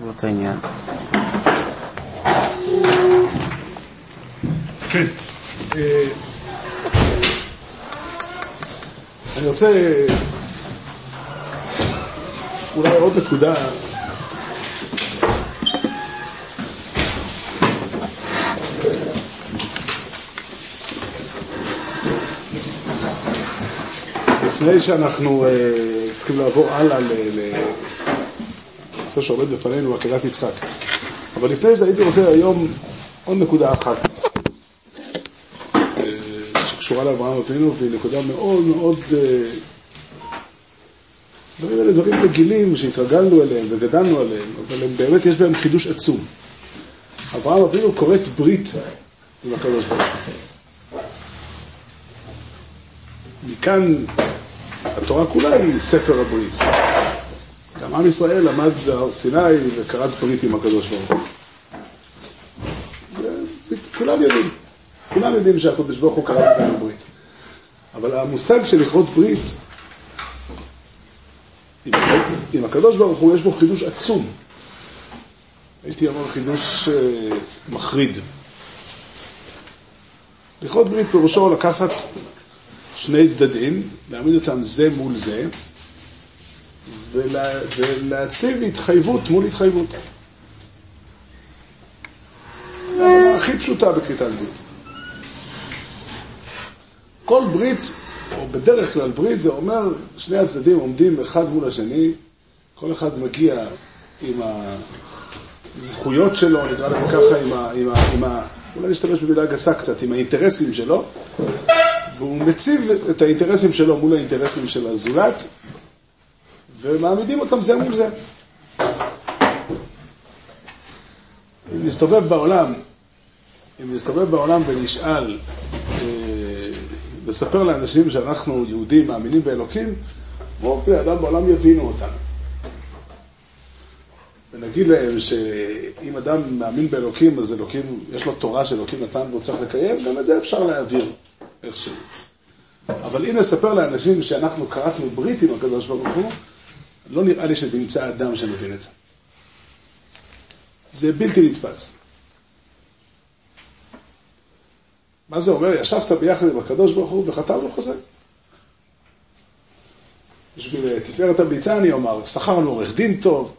באותו עניין. כן. אה, אני רוצה אולי עוד נקודה. לפני שאנחנו אה, צריכים לעבור הלאה לנושא שעומד בפנינו, עקדת יצחק. אבל לפני זה הייתי רוצה היום עוד נקודה אחת. שקשורה לאברהם אבינו, והיא נקודה מאוד מאוד... דברים האלה דברים רגילים שהתרגלנו אליהם וגדלנו עליהם, אבל הם באמת יש בהם חידוש עצום. אברהם אבינו כורת ברית עם הקדוש ברוך הוא. מכאן התורה כולה היא ספר הברית. גם עם ישראל עמד בהר סיני וכרת ברית עם הקדוש ברוך הוא. כולם יודעים. כולם יודעים שהקדוש ברוך הוא קרא איתנו ברית. אבל המושג של לכרות ברית עם, עם הקדוש ברוך הוא יש בו חידוש עצום. הייתי אומר חידוש uh, מחריד. לכרות ברית פירושו לקחת שני צדדים, להעמיד אותם זה מול זה, ולה, ולהציב התחייבות מול התחייבות. ההבנה הכי פשוטה בכריתת ברית. כל ברית, או בדרך כלל ברית, זה אומר שני הצדדים עומדים אחד מול השני, כל אחד מגיע עם הזכויות שלו, נקרא להם ככה, עם ה... עם ה, עם ה אולי נשתמש במילה גסה קצת, עם האינטרסים שלו, והוא מציב את האינטרסים שלו מול האינטרסים של הזולת, ומעמידים אותם זה מול זה. אם נסתובב בעולם, אם נסתובב בעולם ונשאל, לספר לאנשים שאנחנו יהודים מאמינים באלוקים, רוב בני אדם בעולם יבינו אותנו. ונגיד להם שאם אדם מאמין באלוקים, אז אלוקים, יש לו תורה שאלוקים נתן והוא צריך לקיים, גם את זה אפשר להעביר איכשהו. אבל אם נספר לאנשים שאנחנו קראתנו ברית עם הקדוש ברוך הוא, לא נראה לי שתמצא אדם שמבין את זה. זה בלתי נתפס. מה זה אומר? ישבת ביחד עם הקדוש ברוך הוא וחתמנו חוזה. בשביל תפארת הביצה אני אומר, שכרנו עורך דין טוב,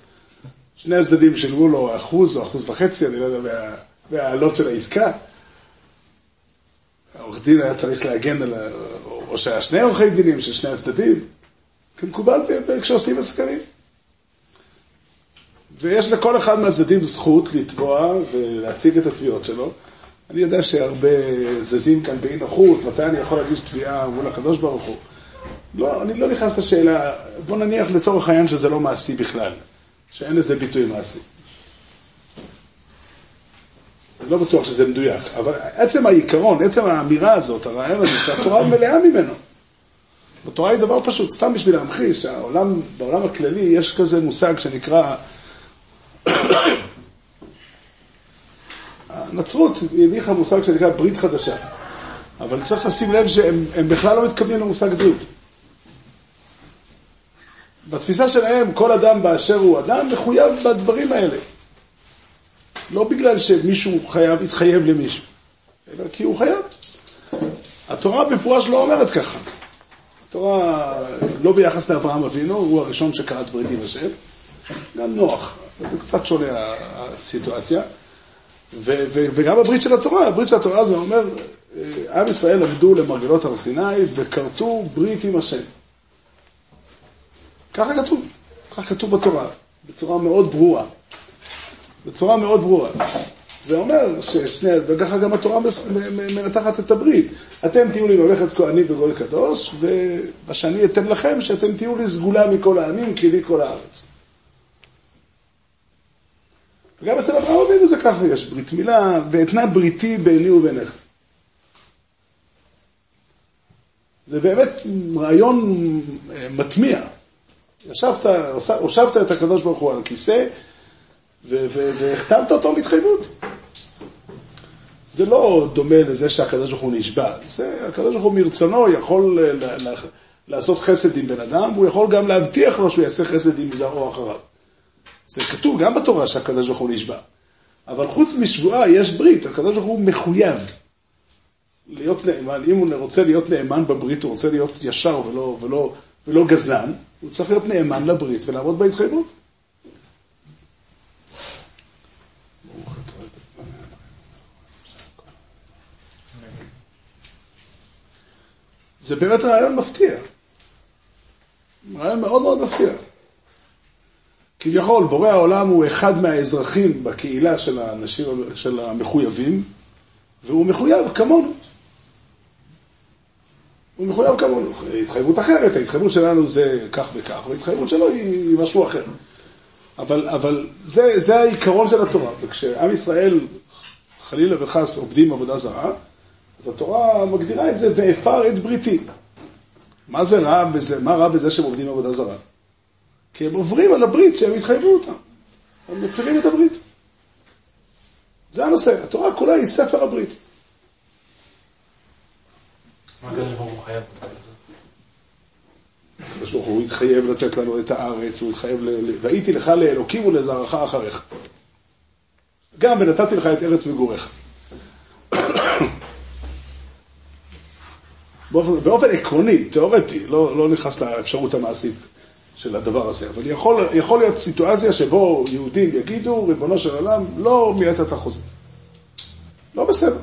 שני הצדדים שילמו לו אחוז או אחוז וחצי, אני לא יודע, מהעלות של העסקה. העורך דין היה צריך להגן על, או שהיה שני עורכי דינים של שני הצדדים, כמקובל כשעושים הסכמים. ויש לכל אחד מהצדדים זכות לתבוע ולהציג את התביעות שלו. אני יודע שהרבה זזים כאן באי נוחות, מתי אני יכול להגיש תביעה מול הקדוש ברוך הוא. לא, אני לא נכנס לשאלה, בוא נניח לצורך העניין שזה לא מעשי בכלל, שאין לזה ביטוי מעשי. אני לא בטוח שזה מדויק, אבל עצם העיקרון, עצם האמירה הזאת, הרעיון הזה, שהתורה מלאה ממנו. בתורה היא דבר פשוט, סתם בשביל להמחיש, שהעולם, בעולם הכללי יש כזה מושג שנקרא הנצרות הניחה מושג שנקרא ברית חדשה. אבל צריך לשים לב שהם בכלל לא מתכוונים למושג ברית. בתפיסה שלהם, כל אדם באשר הוא אדם מחויב בדברים האלה. לא בגלל שמישהו חייב, התחייב למישהו, אלא כי הוא חייב. התורה במפורש לא אומרת ככה. התורה, לא ביחס לאברהם אבינו, הוא הראשון שקראת ברית עם השם, גם נוח, זה קצת שונה הסיטואציה. ו- ו- וגם הברית של התורה, הברית של התורה זה אומר, עם ישראל עבדו למרגלות הר סיני וכרתו ברית עם השם. ככה כתוב, ככה כתוב בתורה, בצורה מאוד ברורה. בצורה מאוד ברורה. זה אומר ששני, וככה גם התורה מנתחת את הברית. אתם תהיו לי ממלכת כהנים וגוי קדוש, ובשני אתן לכם שאתם תהיו לי סגולה מכל העמים, כי לי כל הארץ. וגם אצל אברהם אבינו זה ככה, יש ברית מילה, ואתנה בריתי ביני וביניך. זה באמת רעיון מטמיע. ישבת, הושבת את הקדוש ברוך הוא על הכיסא, והחתמת אותו בהתחייבות. זה לא דומה לזה שהקדוש ברוך הוא נשבע. זה, הקדוש ברוך הוא מרצונו יכול לעשות חסד עם בן אדם, והוא יכול גם להבטיח לו שהוא יעשה חסד עם זרעו אחריו. זה כתוב גם בתורה שהקדוש ברוך הוא נשבע. אבל חוץ משבועה יש ברית, הקדוש ברוך הוא מחויב להיות נאמן. אם הוא רוצה להיות נאמן בברית, הוא רוצה להיות ישר ולא, ולא, ולא גזלן, הוא צריך להיות נאמן לברית ולעמוד בהתחייבות. זה באמת רעיון מפתיע. רעיון מאוד מאוד מפתיע. כביכול, בורא העולם הוא אחד מהאזרחים בקהילה של האנשים, של המחויבים, והוא מחויב כמונו. הוא מחויב כמונו. התחייבות אחרת, ההתחייבות שלנו זה כך וכך, וההתחייבות שלו היא משהו אחר. אבל, אבל זה, זה העיקרון של התורה, וכשעם ישראל חלילה וחס עובדים עבודה זרה, אז התורה מגדירה את זה, ואפר את בריתי. מה זה רע בזה? מה רע בזה שהם עובדים עבודה זרה? כי הם עוברים על הברית שהם התחייבו אותה. הם מפרים את הברית. זה הנושא. התורה כולה היא ספר הברית. מה הקדוש ברוך הוא חייב? הקדוש ברוך הוא התחייב לתת לנו את הארץ, הוא התחייב, ל... והייתי לך לאלוקים ולזרעך אחריך. גם ונתתי לך את ארץ מגוריך. באופן, באופן עקרוני, תיאורטי, לא, לא נכנס לאפשרות המעשית של הדבר הזה, אבל יכול, יכול להיות סיטואציה שבו יהודים יגידו, ריבונו של עולם, לא מילאת את החוזה. לא בסדר.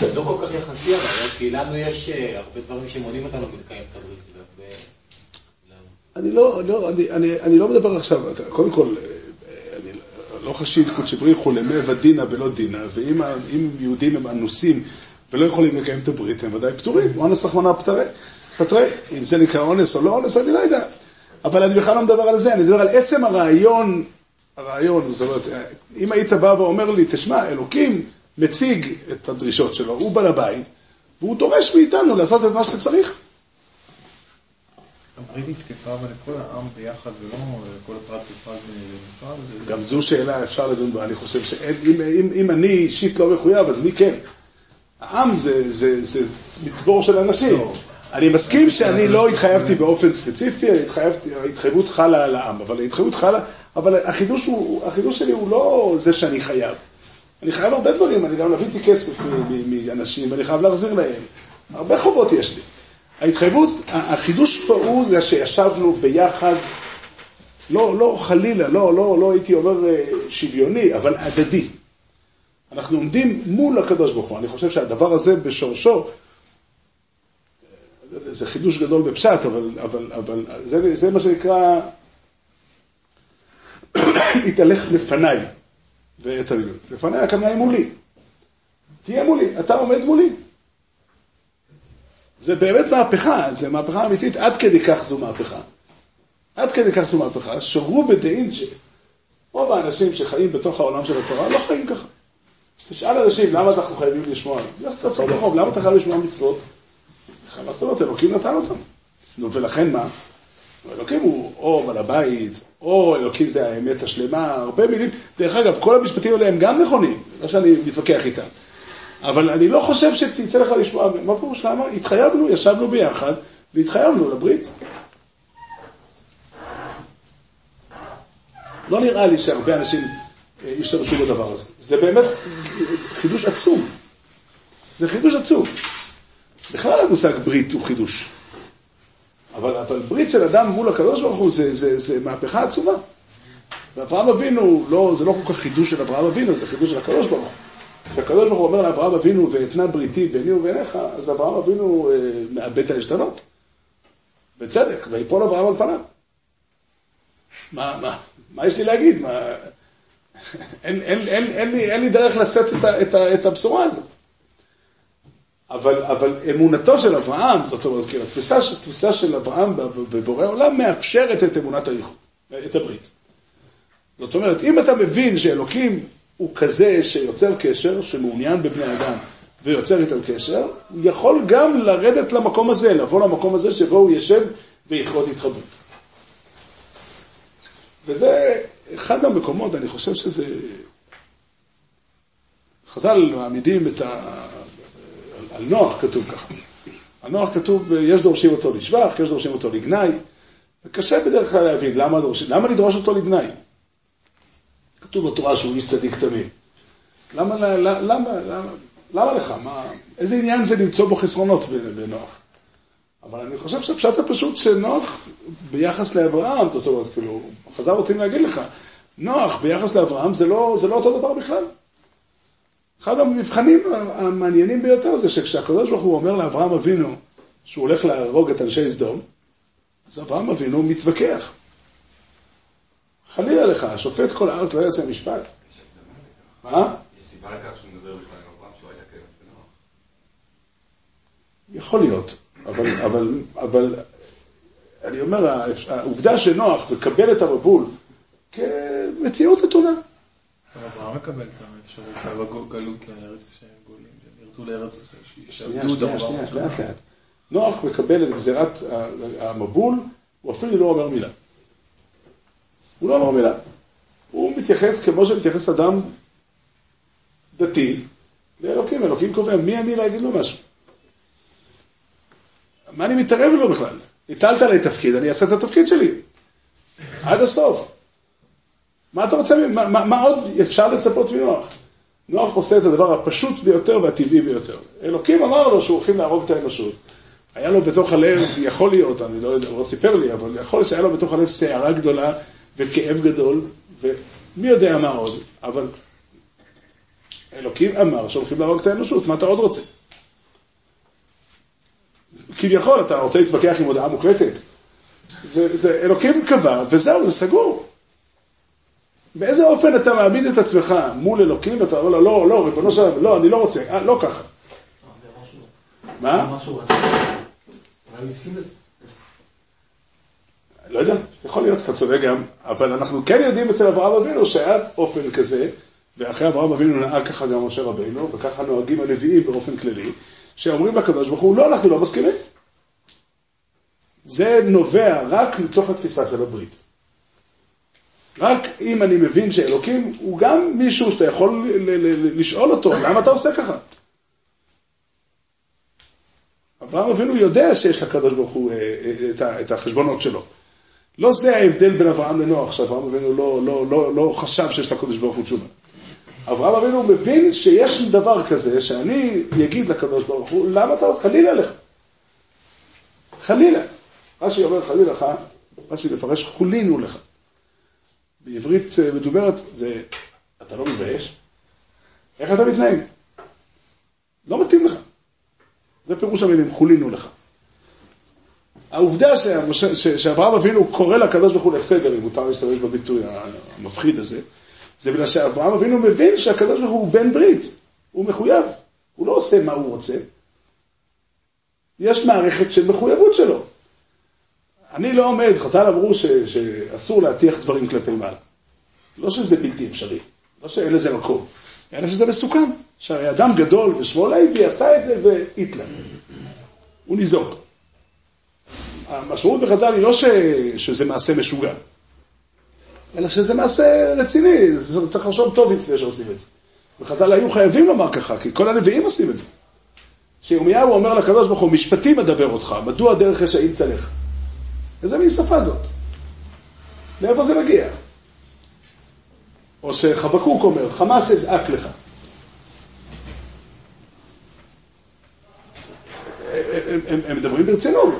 זה לא כל כך יחסי, אבל כי לנו יש אה, הרבה דברים שמונעים אותנו מלקיים את הברית. אני לא, לא, אני, אני, אני לא מדבר עכשיו, קודם כל, אה, אני לא חשיד קודשי בריחו למי ודינא בלא דינא, ואם יהודים הם אנוסים ולא יכולים לקיים את הברית, הם ודאי פטורים, אונס רחמנא פטרי. פטרי. אם זה נקרא אונס או לא אונס, אני לא יודע. אבל אני בכלל לא מדבר על זה, אני מדבר על עצם הרעיון, הרעיון, זאת אומרת, אם היית בא ואומר לי, תשמע, אלוקים מציג את הדרישות שלו, הוא בעל הבית, והוא דורש מאיתנו לעשות את מה שצריך. הברית היא תקפה אבל לכל העם ביחד ולא כל הפרט בפרט בנפרד? גם זו שאלה, אפשר לדון בה, אני חושב שאם אני אישית לא מחויב, אז מי כן? העם זה, זה, זה מצבור של אנשים. אני מסכים שאני לא התחייבתי באופן ספציפי, ההתחייבות חלה על העם, אבל ההתחייבות חלה, אבל החידוש, הוא, החידוש שלי הוא לא זה שאני חייב. אני חייב הרבה דברים, אני גם לוויתי כסף מאנשים, ואני חייב להחזיר להם. הרבה חובות יש לי. ההתחייבות, החידוש פה הוא זה שישבנו ביחד, לא, לא חלילה, לא, לא, לא הייתי אומר אה, שוויוני, אבל הדדי. אנחנו עומדים מול הקדוש ברוך הוא. אני חושב שהדבר הזה בשורשו, זה חידוש גדול בפשט, אבל, אבל, אבל זה, זה מה שנקרא, התהלך לפניי ואת המילים. לפניי הכוונה היא מולי. תהיה מולי, אתה עומד מולי. זה באמת מהפכה, זה מהפכה אמיתית, עד כדי כך זו מהפכה. עד כדי כך זו מהפכה, שרובה דאינג'ה, רוב האנשים שחיים בתוך העולם של התורה לא חיים ככה. תשאל אנשים, למה אנחנו חייבים לשמוע? לך תעצור ברחוב, למה אתה חייב לשמוע מצוות? זאת אומרת, אלוקים נתן אותם. נו, ולכן מה? אלוקים הוא או בעל הבית, או אלוקים זה האמת השלמה, הרבה מילים. דרך אגב, כל המשפטים האלה הם גם נכונים, לא שאני מתווכח איתם. אבל אני לא חושב שתצא לך לשמוע, מה פירוש למה? התחייבנו, ישבנו ביחד, והתחייבנו לברית. לא נראה לי שהרבה אנשים השתמשו בדבר הזה. זה באמת חידוש עצום. זה חידוש עצום. בכלל המושג ברית הוא חידוש. אבל, אבל ברית של אדם מול הקדוש ברוך הוא זה, זה, זה מהפכה עצומה. ואברהם אבינו, לא, זה לא כל כך חידוש של אברהם אבינו, זה חידוש של הקדוש ברוך הוא. כשהקדוש ברוך הוא אומר לאברהם אבינו, ואתנה בריתי ביני וביניך, אז אברהם אבינו אה, מאבד את העשתונות. בצדק, ויפול אברהם על פניו. מה, מה, מה יש לי להגיד? מה, אין, אין, אין, אין, לי, אין לי דרך לשאת את, את, את הבשורה הזאת. אבל, אבל אמונתו של אברהם, זאת אומרת, כאילו, התפיסה, התפיסה של אברהם בבורא עולם מאפשרת את אמונת הייחוד, את הברית. זאת אומרת, אם אתה מבין שאלוקים הוא כזה שיוצר קשר, שמעוניין בבני אדם ויוצר איתם קשר, הוא יכול גם לרדת למקום הזה, לבוא למקום הזה שבו הוא יושב ויכרות התחברות. וזה אחד המקומות, אני חושב שזה... חז"ל מעמידים את ה... על נוח כתוב ככה. על נוח כתוב, יש דורשים אותו לשבח, יש דורשים אותו לגנאי, וקשה בדרך כלל להבין למה, דורש, למה לדרוש אותו לגנאי. כתוב בתורה שהוא איש צדיק תמים. למה, למה, למה, למה, לך? מה, איזה עניין זה למצוא בו חסרונות בנוח? אבל אני חושב שהפשט הפשוט שנוח ביחס לאברהם, זאת אומרת, כאילו, חז"ל רוצים להגיד לך, נוח ביחס לאברהם זה לא, זה לא אותו דבר בכלל. אחד המבחנים המעניינים ביותר זה שכשהקדוש ברוך הוא אומר לאברהם אבינו שהוא הולך להרוג את אנשי סדום, אז אברהם אבינו מתווכח. חלילה לך, השופט כל הארץ לא יעשה משפט. מה? יש סיבה לכך שהוא מדבר בכלל עם אברהם שהוא היה בנוח. יכול להיות, אבל, אבל, אבל אני אומר, העובדה שנוח מקבל את המבול כמציאות נתונה. אברהם מקבל את האפשרות בגלות לארץ שגולים, שהם ירצו לארץ שנייה, שנייה, שנייה, לאט לאט. נוח מקבל את גזירת המבול, הוא אפילו לא אומר מילה. הוא לא אומר מילה. הוא מתייחס כמו שמתייחס אדם דתי לאלוקים. אלוקים קובע, מי אני להגיד לו משהו? מה אני מתערב לו בכלל? הטלת עליי תפקיד, אני אעשה את התפקיד שלי. עד הסוף. מה אתה רוצה, מה, מה, מה עוד אפשר לצפות מנוח? נוח עושה את הדבר הפשוט ביותר והטבעי ביותר. אלוקים אמר לו שהוא הולכים להרוג את האנושות. היה לו בתוך הלב, יכול להיות, אני לא יודע, הוא לא סיפר לי, אבל יכול להיות שהיה לו בתוך הלב סערה גדולה וכאב גדול, ומי יודע מה עוד, אבל אלוקים אמר שהולכים להרוג את האנושות, מה אתה עוד רוצה? כביכול, אתה רוצה להתווכח עם הודעה מוחלטת? זה, זה אלוקים קבע, וזהו, זה סגור. באיזה אופן אתה מעמיד את עצמך מול אלוקים ואתה אומר לו, לא, לא, ריבונו של עולם, לא, אני לא רוצה, אה, לא ככה. מה? לא יודע, יכול להיות, אתה צודק גם, אבל אנחנו כן יודעים אצל אברהם אבינו שהיה אופן כזה, ואחרי אברהם אבינו נהג ככה גם משה רבינו, וככה נוהגים הנביאים באופן כללי, שאומרים לקדוש ברוך הוא, לא, אנחנו לא מסכימים. זה נובע רק מתוך התפיסה של הברית. רק אם אני מבין שאלוקים הוא גם מישהו שאתה יכול לשאול אותו, למה אתה עושה ככה? אברהם אבינו יודע שיש לקדוש ברוך הוא אה, אה, את החשבונות שלו. לא זה ההבדל בין אברהם לנוח, שאברהם אבינו לא, לא, לא, לא חשב שיש לקדוש ברוך הוא תשובה. אברהם אבינו מבין שיש דבר כזה, שאני אגיד לקדוש ברוך הוא, למה אתה, חלילה לך. חלילה. רש"י אומר חלילה לך, רש"י מפרש חולינו לך. בעברית אה, מדוברת זה, אתה לא מתבייש? איך אתה מתנהג? לא מתאים לך. זה פירוש המילים, חולינו לך. העובדה שאברהם אבינו קורא לקדוש ברוך הוא לסדר, אם מותר להשתמש בביטוי המפחיד הזה, זה בגלל שאברהם אבינו מבין שהקדוש ברוך הוא בן ברית, הוא מחויב, הוא לא עושה מה הוא רוצה. יש מערכת של מחויבות שלו. אני לא עומד, חז"ל אמרו שאסור להטיח דברים כלפי מעלה. לא שזה בלתי אפשרי, לא שאין לזה מקום, אלא שזה מסוכן. שהרי אדם גדול ושמו לוי עשה את זה והתלה. הוא ניזוק. המשמעות בחז"ל היא לא ש, שזה מעשה משוגע, אלא שזה מעשה רציני, צריך לחשוב טוב לפני שעושים את זה. וחז"ל היו חייבים לומר ככה, כי כל הנביאים עושים את זה. שירמיהו אומר לקדוש ברוך הוא, משפטים אדבר אותך, מדוע דרך רשעים צלך? איזה מין שפה זאת? מאיפה זה מגיע? או שחבקוק אומר, חמאס אזעק לך. הם, הם, הם מדברים ברצינות.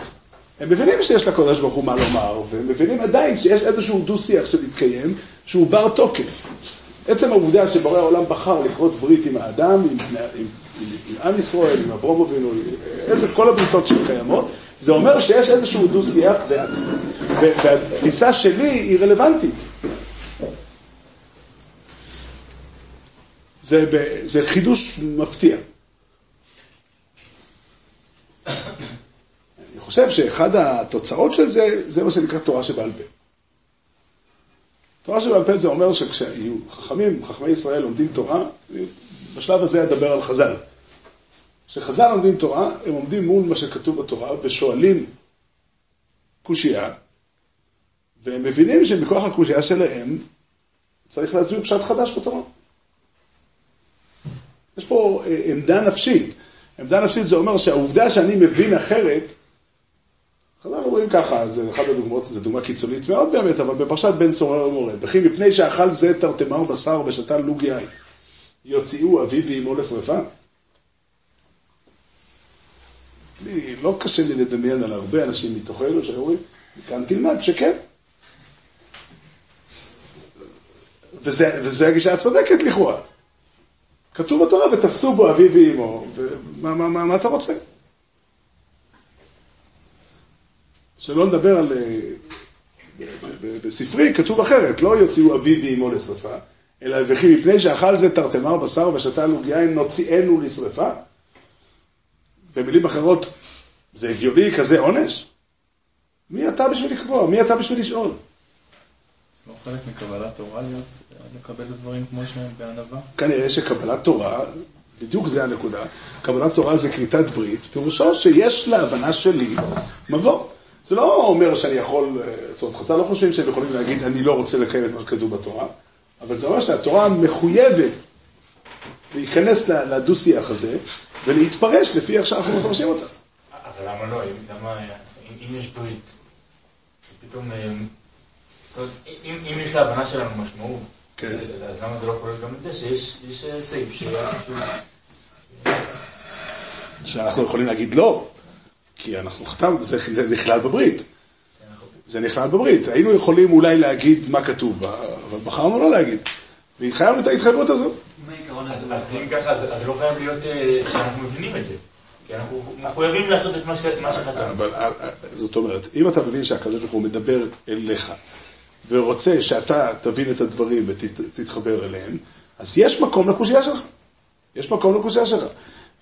הם מבינים שיש לקדוש ברוך הוא מה לומר, והם מבינים עדיין שיש איזשהו דו-שיח שמתקיים, שהוא בר תוקף. עצם העובדה שבורא העולם בחר לכרות ברית עם האדם, עם, עם, עם, עם עם ישראל, עם אברום אבינו, איזה כל הבריתות שקיימות, זה אומר שיש איזשהו דו-שיח, והתפיסה שלי היא רלוונטית. זה, זה חידוש מפתיע. חושב שאחד התוצאות של זה, זה מה שנקרא תורה שבעל פה. תורה שבעל פה זה אומר שכשיהיו חכמים, חכמי ישראל לומדים תורה, בשלב הזה אדבר על חז"ל. כשחז"ל לומדים תורה, הם עומדים מול מה שכתוב בתורה ושואלים קושייה, והם מבינים שמכוח הקושייה שלהם צריך להסביר פשט חדש בתורה. יש פה אה, עמדה נפשית. עמדה נפשית זה אומר שהעובדה שאני מבין אחרת, חז"ל אומרים ככה, זה אחת הדוגמאות, זו דוגמה קיצונית מאוד באמת, אבל בפרשת בן סורר ומורה, וכי מפני שאכל זה תרתמר בשר ושתה לוג יין, יוציאו אביו ואמו לשרפה? לא קשה לי לדמיין על הרבה אנשים מתוכנו שאומרים, מכאן תלמד שכן. וזה הגישה הצודקת לכאורה. כתוב בתורה, ותפסו בו אביו ואמו, ומה מה, מה, מה אתה רוצה? שלא לדבר על... אה, בספרי כתוב אחרת, לא יוציאו אביו ואמו לשרפה, אלא וכי מפני שאכל זה תרתמר בשר ושתה לוג יין נוציאנו לשרפה. במילים אחרות, זה הגיוני כזה עונש? מי אתה בשביל לקבוע? מי אתה בשביל לשאול? לא חלק מקבלת תורה להיות, לקבל את הדברים כמו שהם בענווה? כנראה שקבלת תורה, בדיוק זה הנקודה, קבלת תורה זה כריתת ברית, פירושו שיש להבנה שלי מבוא. זה לא אומר שאני יכול, אה, זאת אומרת, חסר לא חושבים שהם יכולים להגיד, אני לא רוצה לקיים את מה שכתוב בתורה, אבל זה אומר שהתורה מחויבת להיכנס לדו-שיח הזה ולהתפרש לפי איך שאנחנו מפרשים אותה. אבל למה לא? למה, אם יש ברית, פתאום, אה, אם יש להבנה שלנו משמעות, כן. אז למה זה לא כולל גם את זה שיש אה, סעיף. שאנחנו יכולים להגיד לא, כי אנחנו חתם, זה נכלל בברית. זה נכלל בברית. היינו יכולים אולי להגיד מה כתוב בה, אבל בחרנו לא להגיד. והתחייבנו את ההתחייבות הזו. אז אם ככה, אז לא חייב להיות אה, שאנחנו מבינים את זה. כי אנחנו מחויבים לעשות את מה שכתבנו. אבל אה, אה, זאת אומרת, אם אתה מבין שהקדוש ברוך הוא מדבר אליך, ורוצה שאתה תבין את הדברים ותתחבר אליהם, אז יש מקום לקושייה שלך. יש מקום לקושייה שלך.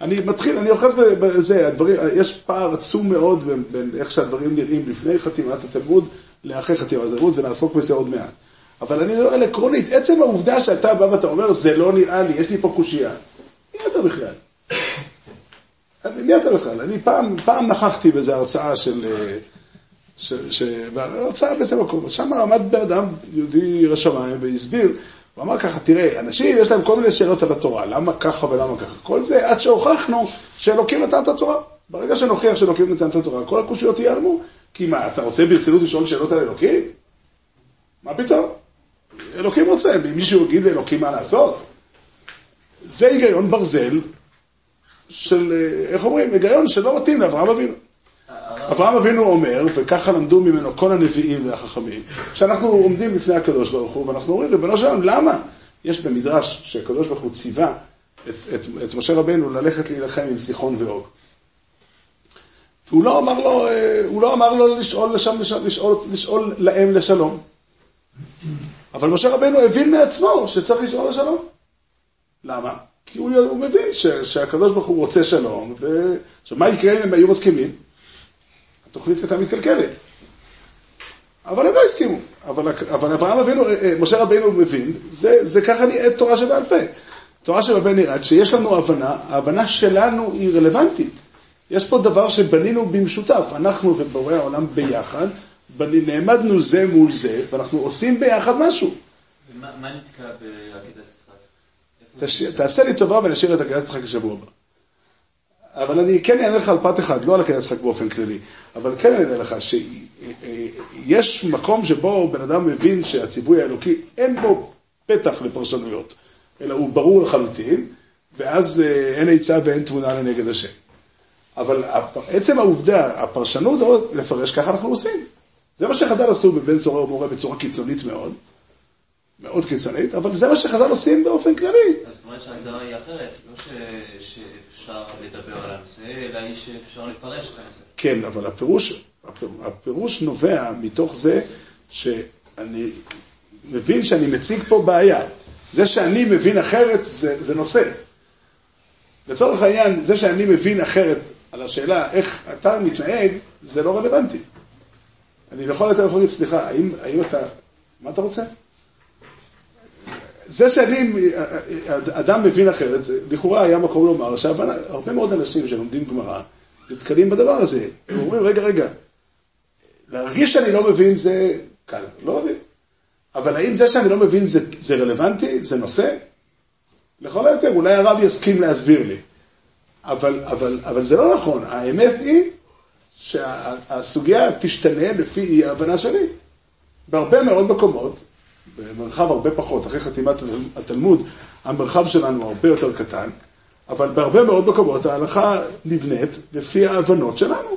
אני מתחיל, אני אוחז בזה, הדברים, יש פער עצום מאוד בין, בין איך שהדברים נראים לפני חתימת התלמוד לאחרי חתימת התלמוד, ונעסוק בזה עוד מעט. אבל אני אומר עקרונית, עצם העובדה שאתה בא ואתה אומר, זה לא נראה לי, יש לי פה קושייה. מי אתה בכלל? מי אתה בכלל? אני פעם, פעם נכחתי באיזו הרצאה של... ש, ש, הרצאה באיזה מקום, שם עמד בן אדם יהודי ירא שמיים והסביר הוא אמר ככה, תראה, אנשים יש להם כל מיני שאלות על התורה, למה ככה ולמה ככה. כל זה עד שהוכחנו שאלוקים נתן את התורה. ברגע שנוכיח שאלוקים נתן את התורה, כל הקושיות ייעלמו. כי מה, אתה רוצה ברצינות לשאול שאלות על אלוקים? מה פתאום? אלוקים רוצה, מישהו יגיד לאלוקים מה לעשות? זה היגיון ברזל של, אה, איך אומרים, היגיון שלא מתאים לאברהם אבינו. אברהם אבינו אומר, וככה למדו ממנו כל הנביאים והחכמים, שאנחנו עומדים לפני הקדוש ברוך הוא, ואנחנו אומרים, ריבונו שלנו, למה? יש במדרש שהקדוש ברוך הוא ציווה את, את, את משה רבנו ללכת להילחם עם סיחון ואוג. והוא לא אמר לו, אה, הוא לא אמר לו לשאול, לשם, לשאול, לשאול, לשאול להם לשלום. אבל משה רבנו הבין מעצמו שצריך לשאול לשלום. למה? כי הוא, הוא מבין ש, שהקדוש ברוך הוא רוצה שלום, ועכשיו מה יקרה אם הם היו מסכימים? התוכנית הייתה מתקלקלת. אבל הם לא הסכימו. אבל, אבל אברהם אבינו, אה, אה, משה רבינו מבין, זה, זה ככה נראית תורה שבעל פה. תורה שבעל פה נראית שיש לנו הבנה, ההבנה שלנו היא רלוונטית. יש פה דבר שבנינו במשותף, אנחנו ובורא העולם ביחד, נעמדנו זה מול זה, ואנחנו עושים ביחד משהו. ומה נתקע בעקדת יצחק? תעשה לי טובה ונשאיר את עקדת יצחק לשבוע הבא. אבל אני כן אענה לך על פרט אחד, לא על הכנס משחק באופן כללי, אבל כן אענה לך שיש מקום שבו בן אדם מבין שהציווי האלוקי אין בו פתח לפרשנויות, אלא הוא ברור לחלוטין, ואז אה, אין עצה ואין תבונה לנגד השם. אבל עצם העובדה, הפרשנות לפרש, ככה אנחנו עושים. זה מה שחז"ל עשו בבן סורר ומורה בצורה קיצונית מאוד, מאוד קיצונית, אבל זה מה שחז"ל עושים באופן כללי. אז זאת אומרת שההגדרה היא אחרת, לא שאפשר לדבר על הנושא, אלא היא שאפשר לפרש את הנושא. כן, אבל הפירוש, הפירוש נובע מתוך זה שאני מבין שאני מציג פה בעיה. זה שאני מבין אחרת זה, זה נושא. לצורך העניין, זה שאני מבין אחרת על השאלה איך אתה מתנהג, זה לא רלוונטי. אני יכול יותר להגיד, סליחה, האם, האם אתה, מה אתה רוצה? זה שאני, אדם מבין אחרת, זה לכאורה היה מקום לומר שהרבה מאוד אנשים שלומדים גמרא נתקלים בדבר הזה. הם אומרים, רגע, רגע, להרגיש שאני לא מבין זה קל, לא מבין. אבל האם זה שאני לא מבין זה, זה רלוונטי? זה נושא? לכל היותר, אולי הרב יסכים להסביר לי. אבל, אבל, אבל זה לא נכון. האמת היא שהסוגיה תשתנה לפי אי ההבנה שלי. בהרבה מאוד מקומות, במרחב הרבה פחות, אחרי חתימת התלמוד, המרחב שלנו הרבה יותר קטן, אבל בהרבה מאוד מקומות ההלכה נבנית לפי ההבנות שלנו.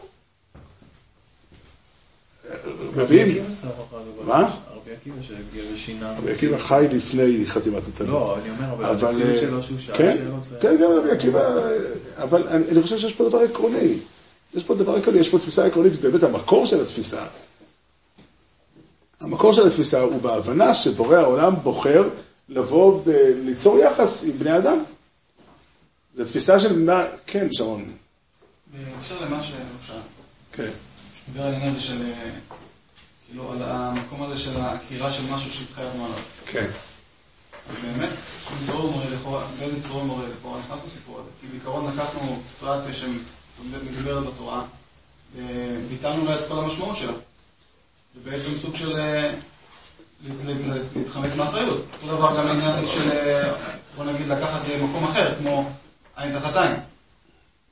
מביאים, מה? רבי עקיבא חי לפני חתימת התלמוד. לא, אני אומר, אבל. המציאות אה, שלו שהוא שאל כן, שאלות. ו- כן, גם רבי עקיבא, אבל אני חושב שיש פה דבר עקרוני. יש פה דבר עקרוני, יש פה תפיסה עקרונית, באמת המקור של התפיסה. המקור של התפיסה הוא בהבנה שבורא העולם בוחר לבוא וליצור יחס עם בני אדם. זו תפיסה של מה... כן, שרון. בהקשר למה שאפשר, כן. שדיבר על העניין הזה של, אה, כאילו, על המקום הזה של העקירה של משהו שהתחייבנו עליו. כן. באמת, מצרור מורה לכאורה, בין מצרור מורה לכאורה נכנס לסיפור הזה. כי בעיקרון לקחנו סיטואציה שמדברת בתורה, וביטלנו לה את כל המשמעות שלה. זה בעצם סוג של אה, להת- להת- להתחמק מאחריות. אותו דבר גם העניין של, אה, בוא נגיד, לקחת למקום אחר, כמו עין תחת עין.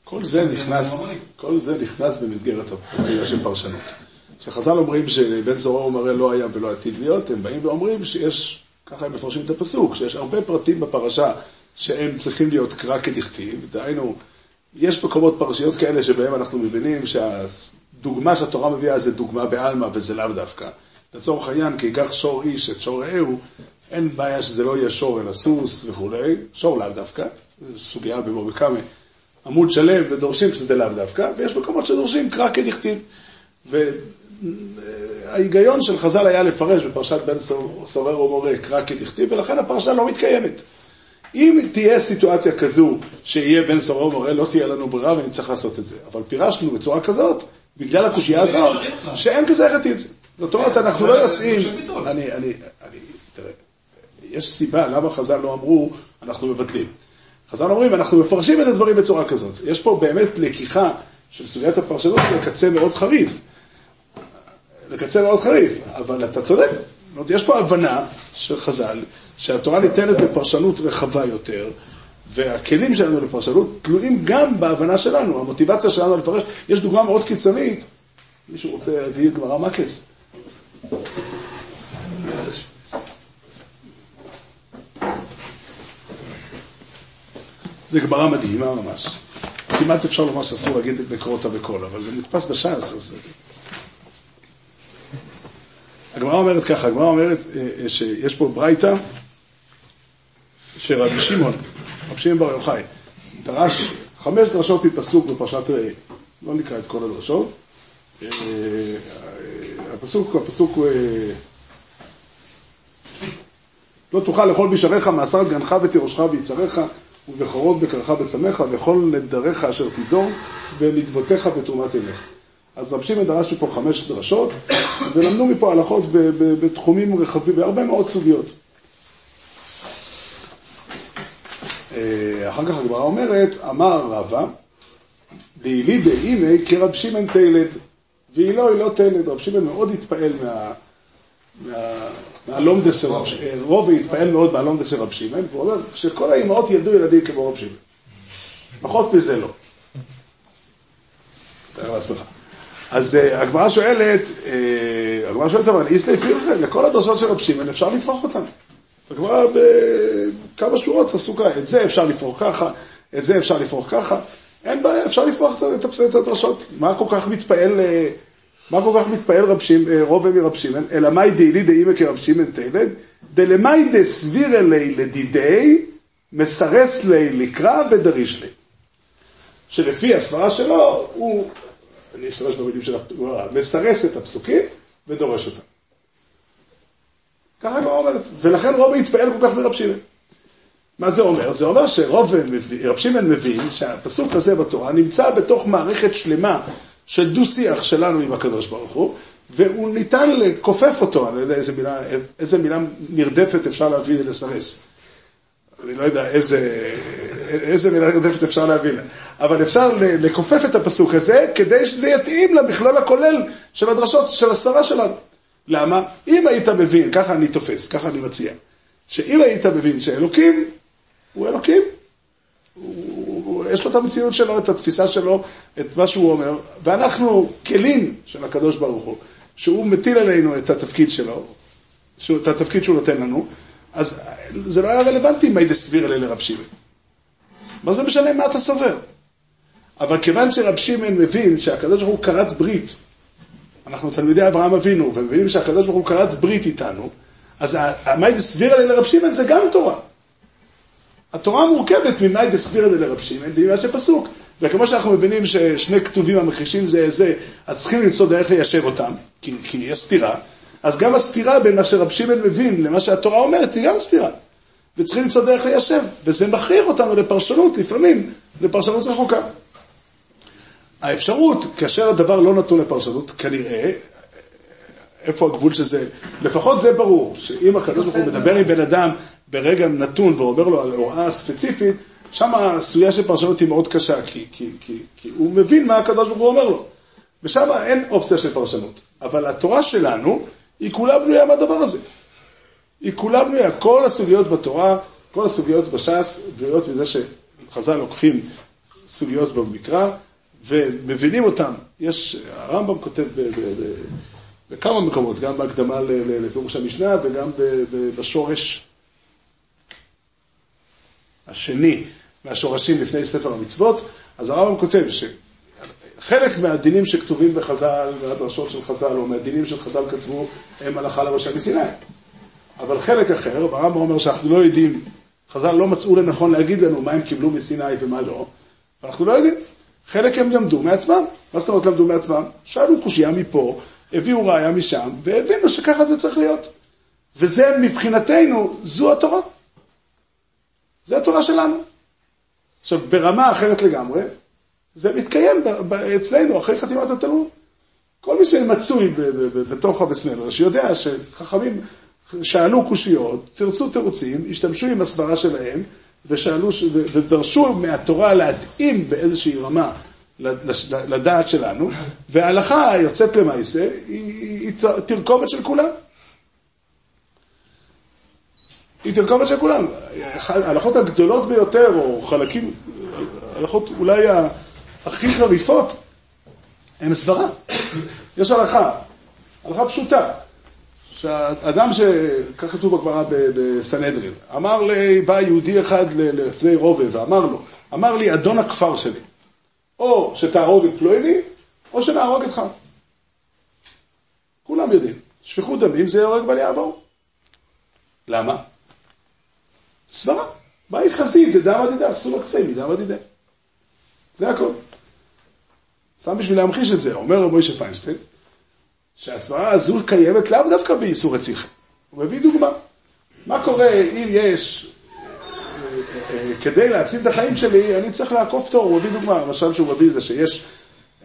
כל זה נכנס, כל זה נכנס במסגרת הסוגיה של פרשנות. כשחז"ל אומרים שבן זורע ומראה לא היה ולא עתיד להיות, הם באים ואומרים שיש, ככה הם מפרשים את הפסוק, שיש הרבה פרטים בפרשה שהם צריכים להיות קרא כדכתיב, דהיינו, יש מקומות פרשיות כאלה שבהם אנחנו מבינים שהדוגמה שהתורה מביאה זה דוגמה בעלמא וזה לאו דווקא. לצורך העניין, כי ייקח שור איש את שור רעהו, אין בעיה שזה לא יהיה שור אלא סוס וכולי, שור לאו דווקא, סוגיה בקמא. עמוד שלם ודורשים שזה לאו דווקא, ויש מקומות שדורשים קרא כדכתיב. וההיגיון של חז"ל היה לפרש בפרשת בן סורר ומורה קרא כדכתיב, ולכן הפרשה לא מתקיימת. אם תהיה סיטואציה כזו שיהיה בן סורר ומורה, לא תהיה לנו ברירה ונצטרך לעשות את זה. אבל פירשנו בצורה כזאת, בגלל הקושייה הזאת, בכלל. שאין כזה איך להתאים את זה. זאת אומרת, כן, אנחנו לא זה יוצאים... אני, אני, אני, תראה, יש סיבה למה חז"ל לא אמרו, אנחנו מבטלים. חז"ל אומרים, אנחנו מפרשים את הדברים בצורה כזאת. יש פה באמת לקיחה של סוגיית הפרשנות לקצה מאוד חריף. לקצה מאוד חריף, אבל אתה צודק. יש פה הבנה של חז"ל, שהתורה ניתנת לפרשנות רחבה יותר, והכלים שלנו לפרשנות תלויים גם בהבנה שלנו, המוטיבציה שלנו לפרש. יש דוגמה מאוד קיצונית, מישהו רוצה להביא גמרא מקס? זה גמרא מדהימה ממש. כמעט אפשר לומר שאסור להגיד לקרוא אותה בקול, אבל זה מודפס בש"ס, אז... הגמרא אומרת ככה, הגמרא אומרת אה, אה, שיש פה ברייתא שרבי שמעון, רבי שמעון בר יוחאי, דרש חמש דרשות מפסוק בפרשת ראה. לא נקרא את כל הדרשות. אה, אה, הפסוק, הפסוק. אה, לא תאכל לאכול בשעריך מאסר גנך ותירושך ויצריך ובכורות בקרך בצמך וכל נדריך אשר תדור ונדבותיך בתרומת עמך. אז רב שמעון דרש מפה חמש דרשות ולמדו מפה הלכות בתחומים רחבים, בהרבה מאוד סוגיות. אה, אחר כך הגמרא אומרת, אמר רבא, דאילי דאימי כרב שמעון תלד, ואילו היא לא תלד, רב שמעון מאוד התפעל מה... מה- מהלומדס של רב שמעון, רובי התפעל מאוד מהלומדס של רב שמעון, והוא אומר שכל האימהות ילדו ילדים כמו רב שמעון. פחות מזה לא. תאר לעצמך. אז אה, הגמרא שואלת, אה, הגמרא שואלת אבל איסלי פירחה, לכל הדרשות של רב שמעון אפשר לפרוח אותן. הגמרא בכמה שורות עסוקה, את זה אפשר לפרוח ככה, את זה אפשר לפרוח ככה, אין בעיה, אפשר לפרוח את- הדרשות. מה כל כך מתפעל, אה, מה כל כך מתפעל רב שמעון, אה, רובה מרב שמעון, אלא מאי דאילי דאימא כרב שמעון תלד, דלמאי דסביר אלי לדידי, מסרס לי לקרא ודריש לי. שלפי הסברה שלו, הוא, אני אשתמש במילים של הגמרא, מסרס את הפסוקים ודורש אותם. ככה הגמרא אומרת, ולכן רובי התפעל כל כך מרב שמעון. מה זה אומר? זה אומר שרוב רב שמעון מבין שהפסוק הזה בתורה נמצא בתוך מערכת שלמה של דו-שיח שלנו עם הקדוש ברוך הוא, והוא ניתן לכופף אותו, אני לא יודע איזה מילה, איזה מילה נרדפת אפשר להביא לסרס. אני לא יודע איזה, איזה מילה נרדפת אפשר להביא לה. אבל אפשר לכופף את הפסוק הזה כדי שזה יתאים למכלול הכולל של הדרשות, של הסברה שלנו. למה? אם היית מבין, ככה אני תופס, ככה אני מציע, שאם היית מבין שאלוקים הוא אלוקים, הוא, יש לו את המציאות שלו, את התפיסה שלו, את מה שהוא אומר, ואנחנו כלים של הקדוש ברוך הוא, שהוא מטיל עלינו את התפקיד שלו, את התפקיד שהוא נותן לנו, אז זה לא היה רלוונטי מי דסביר אלה לרב שמעון. מה זה משנה מה אתה סובר? אבל כיוון שרב שמעון מבין שהקדוש ברוך הוא כרת ברית, אנחנו תלמידי אברהם אבינו, ומבינים שהקדוש ברוך הוא כרת ברית איתנו, אז המאי דסביר אלה לרב שמעון זה גם תורה. התורה מורכבת ממאי דסביר אלה לרב שמעון וממה שפסוק. וכמו שאנחנו מבינים ששני כתובים המכחישים זה זה, אז צריכים למצוא דרך ליישב אותם, כי, כי יש סתירה, אז גם הסתירה בין מה שרב שמעון מבין למה שהתורה אומרת, היא גם סתירה. וצריכים למצוא דרך ליישב, וזה מכריח אותנו לפרשנות, לפעמים, לפרשנות רחוקה. האפשרות, כאשר הדבר לא נתון לפרשנות, כנראה, איפה הגבול של זה? לפחות זה ברור, שאם הקדוש ברוך הוא מדבר עם בן אדם ברגע נתון ואומר לו על הוראה ספציפית, שם הסוגיה של פרשנות היא מאוד קשה, כי, כי, כי, כי הוא מבין מה הקדוש ברוך הוא אומר לו. ושם אין אופציה של פרשנות. אבל התורה שלנו, היא כולה בנויה מהדבר הזה. היא כולה בנויה. כל הסוגיות בתורה, כל הסוגיות בש"ס, בנויות מזה שחז"ל לוקחים סוגיות במקרא ומבינים אותן. יש, הרמב"ם כותב בכמה מקומות, גם בהקדמה לפירוש המשנה וגם בשורש השני מהשורשים לפני ספר המצוות, אז הרמב"ם כותב שחלק מהדינים שכתובים בחז"ל, מהדרשות של חז"ל, או מהדינים של חז"ל כתבו, הם הלכה למשה מסיני. אבל חלק אחר, והרמב"ם אומר שאנחנו לא יודעים, חז"ל לא מצאו לנכון להגיד לנו מה הם קיבלו מסיני ומה לא, ואנחנו לא יודעים. חלק הם למדו מעצמם. מה זאת אומרת למדו מעצמם? שאלו קושייה מפה, הביאו ראיה משם, והבינו שככה זה צריך להיות. וזה מבחינתנו, זו התורה. זה התורה שלנו. עכשיו, ברמה אחרת לגמרי, זה מתקיים אצלנו אחרי חתימת התלמוד. כל מי שמצוי בתוך הבסמדרש שיודע שחכמים שאלו קושיות, תרצו תירוצים, השתמשו עם הסברה שלהם, ושאלו, ודרשו מהתורה להתאים באיזושהי רמה לדעת שלנו, וההלכה היוצאת למעשה היא, היא, היא תרכובת של כולם. היא תרכובת של כולם. ההלכות הגדולות ביותר, או חלקים, ההלכות אולי הכי חריפות, הן סברה. יש הלכה, הלכה פשוטה, שהאדם ש... כך כתוב בגמרא בסנהדרין, אמר לי, בא יהודי אחד לפני רובה ואמר לו, אמר לי, אדון הכפר שלי, או שתהרוג את פלויני, או שנהרוג אותך. כולם יודעים, שפיכות דמים זה יורג בל יעבור. למה? סברה. באי חסיד, דדא מדידה, אסור לכפי מדא מדידה. זה הכל. סתם בשביל להמחיש את זה, אומר רב מוישה פיינשטיין, שהסברה הזו קיימת לאו דווקא באיסור רציחה. הוא מביא דוגמה. מה קורה אם יש, אה, כדי להציל את החיים שלי, אני צריך לעקוף תור, הוא מביא דוגמה, המשל שהוא מביא זה שיש,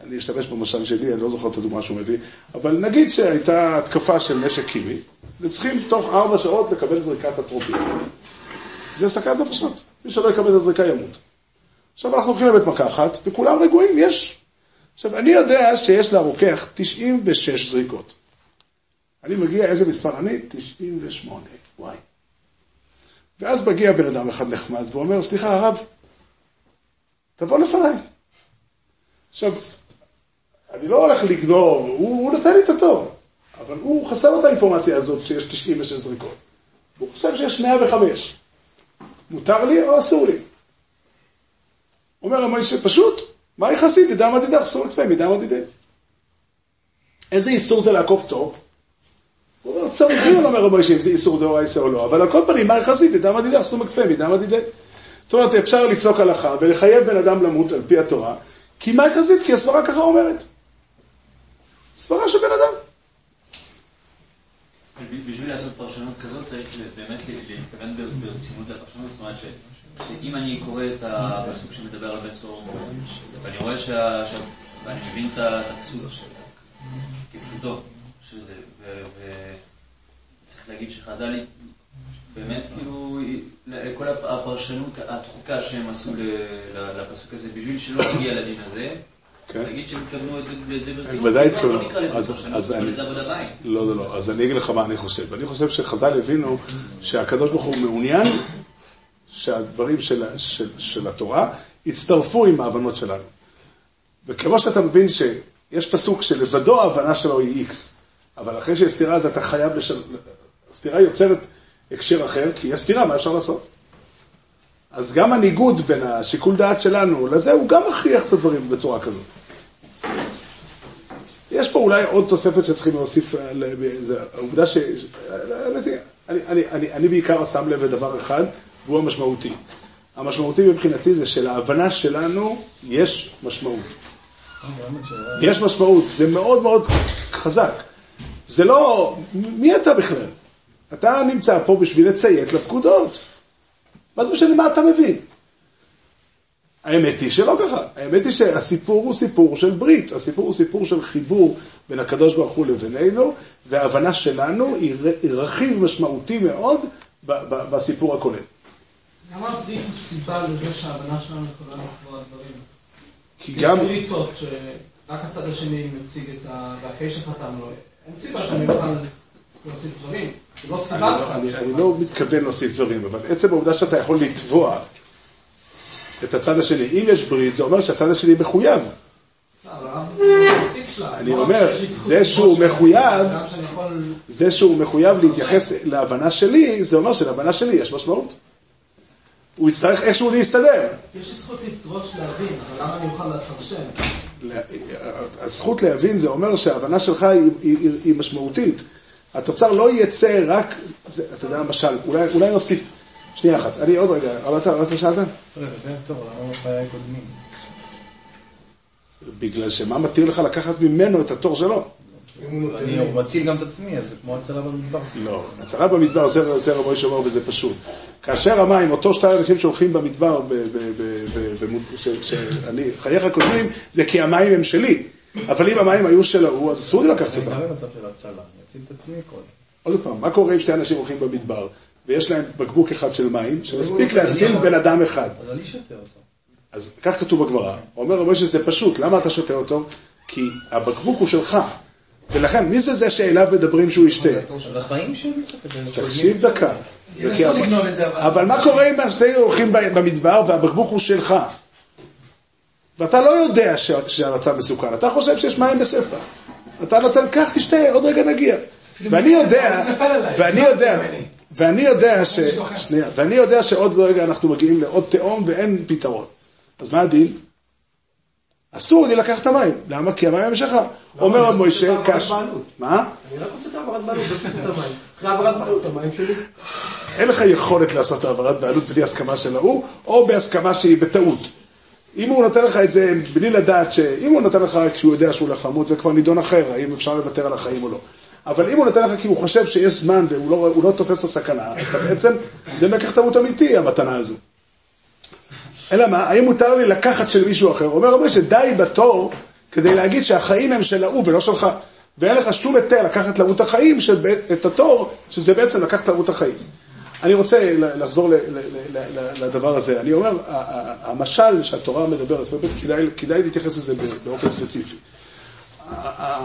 אני אשתמש במשל שלי, אני לא זוכר את הדוגמה שהוא מביא, אבל נגיד שהייתה התקפה של נשק קימי, וצריכים תוך ארבע שעות לקבל זריקת אטרופין. זה סכנת נפשות, מי שלא יקבל את הזריקה ימות. עכשיו אנחנו הולכים לבית מרקחת, וכולם רגועים, יש. עכשיו, אני יודע שיש לרוקח 96 זריקות. אני מגיע, איזה מספר אני? 98, וואי. ואז מגיע בן אדם אחד נחמד ואומר, סליחה, הרב, תבוא לפניי. עכשיו, אני לא הולך לגנוב, הוא, הוא נותן לי את התור, אבל הוא חסר את האינפורמציה הזאת שיש 96 זריקות. הוא חושב שיש 105. מותר לי או אסור לי? אומר המוישה, פשוט, מה יחסית? דידה, אסור לצפה, ידע מה דידה. איזה איסור זה לעקוף תור? הוא אומר, צריך דיון, אומר המוישה, אם זה איסור דאורייסה או לא, אבל על כל פנים, מה יחסית? דידה, אסור לצפה, ידע מה דידה. זאת אומרת, אפשר לפסוק הלכה ולחייב בן אדם למות על פי התורה, כי מה יחסית? כי הסברה ככה אומרת. סברה של בן אדם. פרשנות כזאת צריך באמת להתכוון ברצינות לפרשנות, זאת אומרת שאם אני קורא את הפסוק שמדבר על בית סוהר ואני רואה. שה- ואני מבין את הפסוק כפשוטו, שזה, וצריך להגיד שחז"ל באמת כאילו, כל הפ- הפרשנות הדחוקה שהם עשו לפסוק הזה, בשביל שלא נגיע לדין הזה. להגיד שהם התכוונו את זה את זה ברצינות, ודאי לא-. לא לזה אז- אני-. לא, לא, לא. אז אני אגיד לך מה אני חושב. אני חושב שחז"ל הבינו שהקדוש ברוך הוא מעוניין שהדברים של, של, של התורה יצטרפו עם ההבנות שלנו. וכמו שאתה מבין שיש פסוק שלבדו ההבנה שלו היא איקס, אבל אחרי שיש סתירה אז אתה חייב לשל... הסתירה יוצרת הקשר אחר, כי יש סתירה, מה אפשר לעשות? אז גם הניגוד בין השיקול דעת שלנו לזה, הוא גם מכריח את הדברים בצורה כזאת. יש פה אולי עוד תוספת שצריכים להוסיף, אה, העובדה ש... אני, אני, אני בעיקר שם לב לדבר אחד, והוא המשמעותי. המשמעותי מבחינתי זה שלהבנה שלנו יש משמעות. יש משמעות, זה מאוד מאוד חזק. זה לא, מי אתה בכלל? אתה נמצא פה בשביל לציית לפקודות. מה זה משנה מה אתה מבין? האמת היא שלא ככה. האמת היא שהסיפור הוא סיפור של ברית. הסיפור הוא סיפור של חיבור בין הקדוש ברוך הוא לבינינו, וההבנה שלנו היא רכיב משמעותי מאוד בסיפור הכולל. למה הברית הוא סיבה לזה שההבנה שלנו יכולה לקבוע דברים? כי גם... בריתות שרק הצד השני מציג את ה... ואחרי שחתמנו, אין סיבה שאני אוכל להוסיף דברים. לא אני סיבה. לא- אני, לא מתכוון להוסיף דברים, אבל עצם העובדה שאתה יכול לתבוע את הצד השני, אם יש ברית, זה אומר שהצד השני מחויב. אני לא אומר, זה שהוא מחויב-. זה שהוא מחויב להתייחס להבנה שלי, זה אומר שלהבנה שלי יש משמעות. הוא יצטרך איכשהו להסתדר. יש לי זכות לדרוש להבין, אבל למה אני אוכל לפרשן? הזכות להבין זה אומר שההבנה שלך היא, היא, היא, היא משמעותית. התוצר לא יצא רק, זה, אתה יודע, למשל, אולי, אולי נוסיף, שנייה אחת, אני עוד רגע, אבל אתה, אבל אתה שאלת? בגלל שמה מתיר לך לקחת ממנו את התור שלו? אני מציל גם את עצמי, אז זה כמו הצלה במדבר. לא, הצלה במדבר, זה, זה רבי משה אומר וזה פשוט. כאשר המים, אותו שתי אנשים שהולכים במדבר, ב, ב, ב, ב, ב, ש, שאני, חייך קודמים, זה כי המים הם שלי. אבל אם המים היו של ההוא, אז אסור לי לקחת אני אותם. גם במצב של הצלה, אני אציל את עצמי קודם. עוד פעם, מה קורה אם שתי אנשים הולכים במדבר, ויש להם בקבוק אחד של מים, שמספיק להציל בן אדם אחד? אז אני שותה אותו. אז כך כתוב בגמרא. אומר רבי משה, זה פשוט, למה אתה שותה אותו? כי הבקבוק הוא שלך. ולכן, מי זה זה שאליו מדברים שהוא ישתה? אז החיים שלי, תקשיב דקה. אבל... אבל מה קורה אם השני הולכים ב- במדבר והבקבוק הוא שלך? ואתה לא יודע ש- שהמצב מסוכן, אתה חושב שיש מים בספר. אתה נותן, קח, תשתה, עוד רגע נגיע. ואני יודע. ואני יודע? ואני יודע ש... שנייה, ואני יודע שעוד רגע אנחנו מגיעים לעוד תהום ואין פתרון. אז מה הדין? אסור לי לקחת את המים. למה? כי המים הם שלך. אומר רב משה, קש... מה? אני רק עושה את העברת בעלות. אחרי העברת בעלות, המים שלי. אין לך יכולת לעשות העברת בעלות בלי הסכמה של ההוא, או בהסכמה שהיא בטעות. אם הוא נותן לך את זה בלי לדעת ש... אם הוא נותן לך כשהוא יודע שהוא הולך למות, זה כבר נידון אחר, האם אפשר לוותר על החיים או לא. אבל אם הוא נותן לך כי הוא חושב שיש זמן והוא לא, לא תופס את הסכנה, אז אתה בעצם, זה מקח טעות אמיתי, המתנה הזו. אלא מה, האם מותר לי לקחת של מישהו אחר? אומר רבי שדי בתור כדי להגיד שהחיים הם של ההוא ולא שלך. ואין לך שום היתר לקחת להוא את החיים, של, את התור, שזה בעצם לקחת להוא את החיים. אני רוצה לחזור לדבר הזה. אני אומר, המשל שהתורה מדברת, ובאמת כדאי, כדאי להתייחס לזה באופן ספציפי.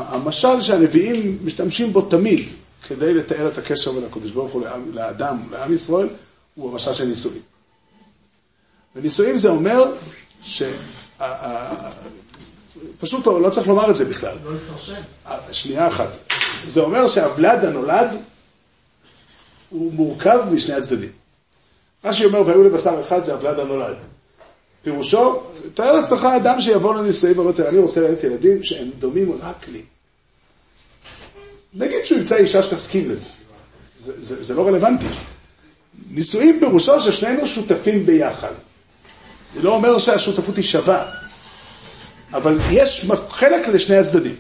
המשל שהנביאים משתמשים בו תמיד כדי לתאר את הקשר בין הקדוש ברוך הוא לאדם, לעם ישראל, הוא המשל של נישואים. ונישואים זה אומר ש... פשוט לא, לא צריך לומר את זה בכלל. לא לפרשן. שנייה אחת. זה אומר שהוולד הנולד הוא מורכב משני הצדדים. רש"י אומר, והיו לבשר אחד זה הוולד הנולד. פירושו, תאר לעצמך אדם שיבוא לנישואים ואומר, אני רוצה ללדת ילדים שהם דומים רק לי. נגיד שהוא ימצא אישה שתסכים לזה. זה, זה, זה לא רלוונטי. נישואים פירושו ששנינו שותפים ביחד. זה לא אומר שהשותפות היא שווה, אבל יש חלק לשני הצדדים.